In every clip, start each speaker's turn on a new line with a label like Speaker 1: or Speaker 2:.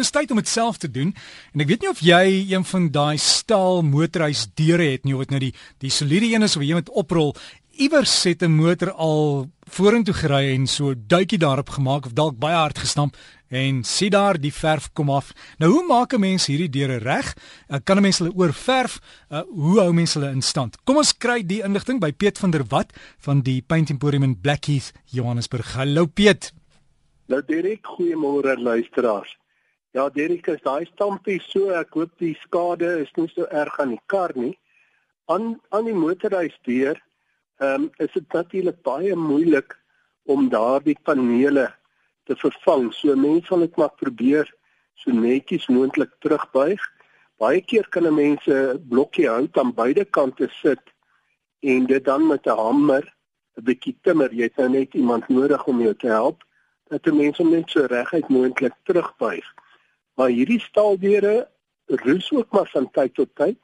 Speaker 1: Dis tyd om dit self te doen. En ek weet nie of jy een van daai staal motorhuis deure het nie of dit nou die die soliede een is of jy met oprol. Iewers het 'n motor al vorentoe gery en so duikie daarop gemaak of dalk baie hard gestamp en sien daar die verf kom af. Nou hoe maak 'n mens hierdie deure reg? Uh, kan 'n mens hulle oorverf? Uh, hoe hou mense hulle in stand? Kom ons kry die inligting by Piet van der Walt van die Paint Emporium in Blackheath, Johannesburg. Hallo Piet.
Speaker 2: Nou direk goeiemôre luisteraars. Ja, Derek, as daai stampie so, ek hoop die skade is nie so erg aan die kar nie. Aan aan die motorhuis deur, ehm um, is dit natuurlik baie moeilik om daardie panele te vervang. So mense sal dit maar probeer so netjies moontlik terugbuig. Baie keer kan 'n mens 'n blokkie hout aan beide kante sit en dit dan met 'n hamer 'n bietjie timmer. Jy het nou net iemand nodig om jou te help dat 'n mens hom net so reguit moontlik terugbuig. Maar hierdie staaldeure rus ook maar van tyd tot tyd.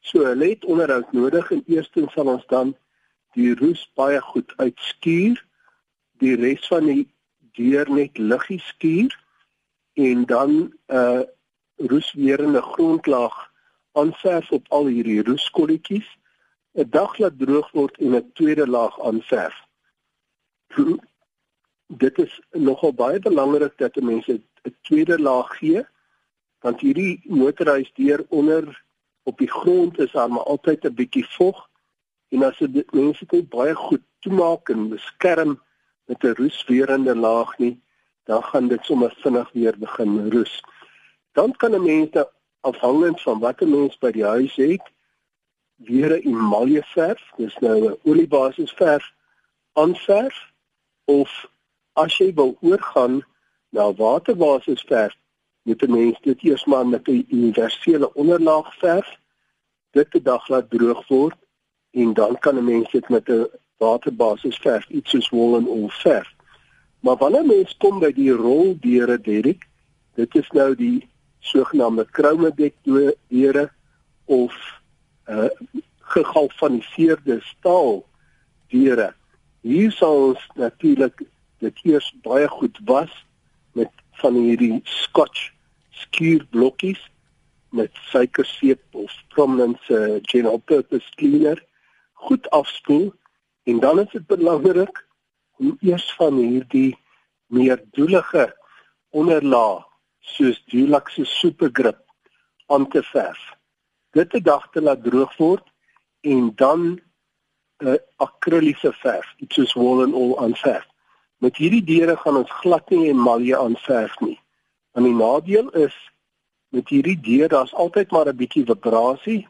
Speaker 2: So hulle het onderhoud nodig en eerstens sal ons dan die roes baie goed uitskuur, die res van die deur net liggies skuur en dan 'n uh, roeswerende grondlaag aanverf op al hierdie roeskolletjies. 'n Dag laat droog word en 'n tweede laag aanverf. Dit is nogal baie belangrik dat mense 'n tweede laag gee want hierdie motorhuis deur onder op die grond is daar maar altyd 'n bietjie vog en as dit mense dit baie goed toemaak en beskerm met 'n roeswerende laag nie dan gaan dit sommer vinnig weer begin roes. Dan kan 'n mens afhangend van wat 'n mens by die huis het weer 'n emalje verf, dis nou 'n oliebasis verf aanverf of as jy wil oorgaan na waterbasis verf moet 'n mens dit eers maar met 'n universele onderlaag verf dit 'n dag laat droog word en dan kan 'n mens dit met 'n waterbasis verf iets soos wol en ol verf. Maar wanneer mens kom by die roldeure Derek dit is nou die sogenaamde chromedek deure of uh gegalvaniseerde staal deure hier sal ons natuurlik dit eers baie goed was van hierdie scotch skuurblokkies met suikerseep of prominence uh, general purpose cleaner goed afspoel en dan is dit belangrik om eers van hierdie meer doelige onderlaag soos Dulux se supergrip aan te verf. Dit 'n dag te laat droog word en dan 'n uh, akriliese verf, iets soos wool en al aanverf. Met hierdie deure gaan ons glad nie emalje aanverf nie. En die nadeel is met hierdie deur daar's altyd maar 'n bietjie vibrasie.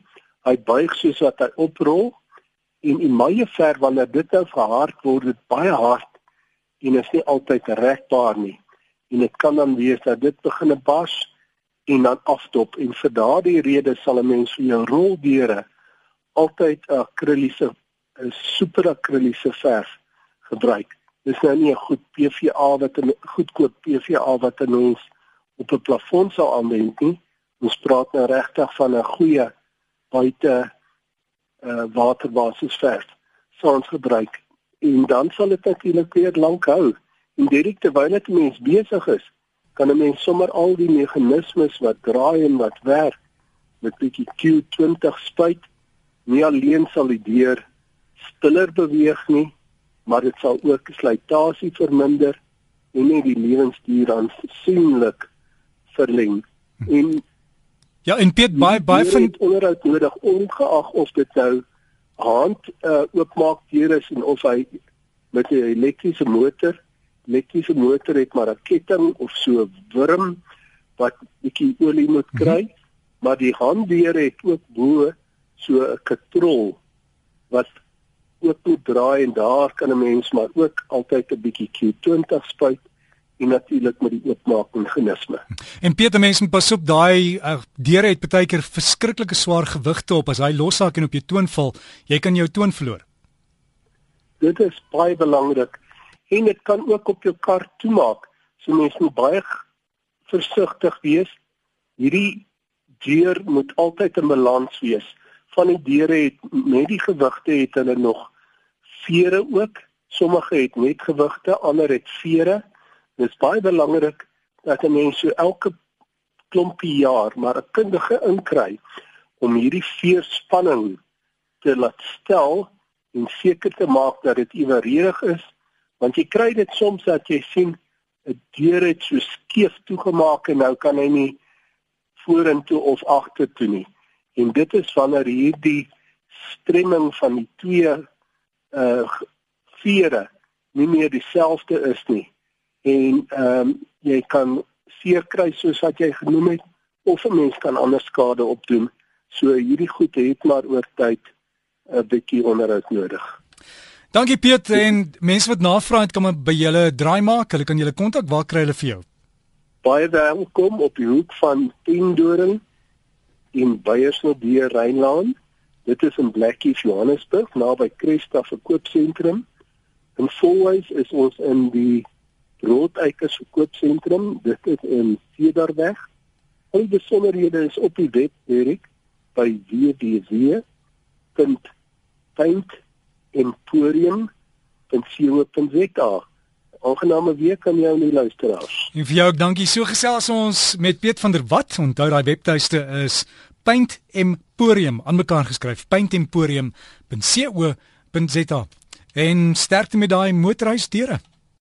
Speaker 2: Hy buig soos wat hy oprol en emalje verf wanneer dit nou verhard word, dit baie hard en is nie altyd regbaar nie. En dit kan dan wees dat dit begin bars en dan afdop en vir daardie rede sal 'n mens vir jou roldeure altyd 'n akriliese 'n super akriliese verf gebruik dis nou nie 'n goed PVA wat 'n goedkoop PVA wat mens op 'n plafon sou aanwend nie. Ons praat nou regtig van 'n goeie buite uh waterbasis verf sou ons gebruik en dan sal dit natuurlik weer lank hou. En direk terwyl dit mens besig is, kan 'n mens sommer al die meganismes wat draai en wat werk met bietjie Q20 spuit. Nie alleen sal die deur stiller beweeg nie, maar dit sal ook slytasie verminder en net die lewensduur aansienlik verleng. Hm. En
Speaker 1: ja, en Piet baie baie van
Speaker 2: onderhoud nodig ongeag of dit nou hand uh, oopmaak deur is en of hy met 'n elektriese motor, elektriese motor het maar 'n ketting of so wurm wat bietjie olie moet hm. kry, hm. maar die handdeur het ook bo so 'n katrol wat ook moet draai en daar kan 'n mens maar ook altyd 'n bietjie Q20 spuit en natuurlik met die oopmaak meganisme.
Speaker 1: En Pieter mense pas op daai uh, deure het baie keer verskriklike swaar gewigte op as hy lossaak en op jou toon val, jy kan jou toon verloor.
Speaker 2: Dit is baie belangrik en dit kan ook op jou kar toemaak. So mense moet baie versigtig wees. Hierdie deur moet altyd in balans wees van die deure het met die gewigte het hulle nog vere ook. Sommige het net gewigte, ander het vere. Dit is baie belangrik dat 'n mens so elke klompie jaar, maar 'n kundige inkry om hierdie veerspanning te laat stel en seker te maak dat dit eweredig is, want jy kry dit soms dat jy sien 'n deur het so skeef toegemaak en nou kan hy nie vorentoe of agtertoe nie. En dit is wanneer hierdie stremming van die twee uh vere nie meer dieselfde is nie. En ehm um, jy kan seer kry soos wat jy genoem het of 'n mens kan ander skade opdoen. So hierdie goed het maar oor tyd 'n bietjie onderhoud nodig.
Speaker 1: Dankie Piet en mense wat navraag het kan maar by julle draai maak. Hulle kan julle kontak. Waar kry hulle vir jou?
Speaker 2: Baie welkom op die hoek van Tiendoring in Beyersnodie Rynland. Dit is in Blackheath Johannesburg naby Cresta verkoopsentrum. In Volwys is ons in die Roodeikers verkoopsentrum. Dit is in Cedarweg. Al die besonderhede is op die web Erik by www.paintemporium.co.za. Aangename week aan jou en die luisteraars.
Speaker 1: En vir jou ook dankie. So gesels ons met Piet van der Walt. Onthou daai webtuiste is Paint Emporium aan mekaar geskryf. paintemporium.co.za. En sterkte met daai motorhuisdeure.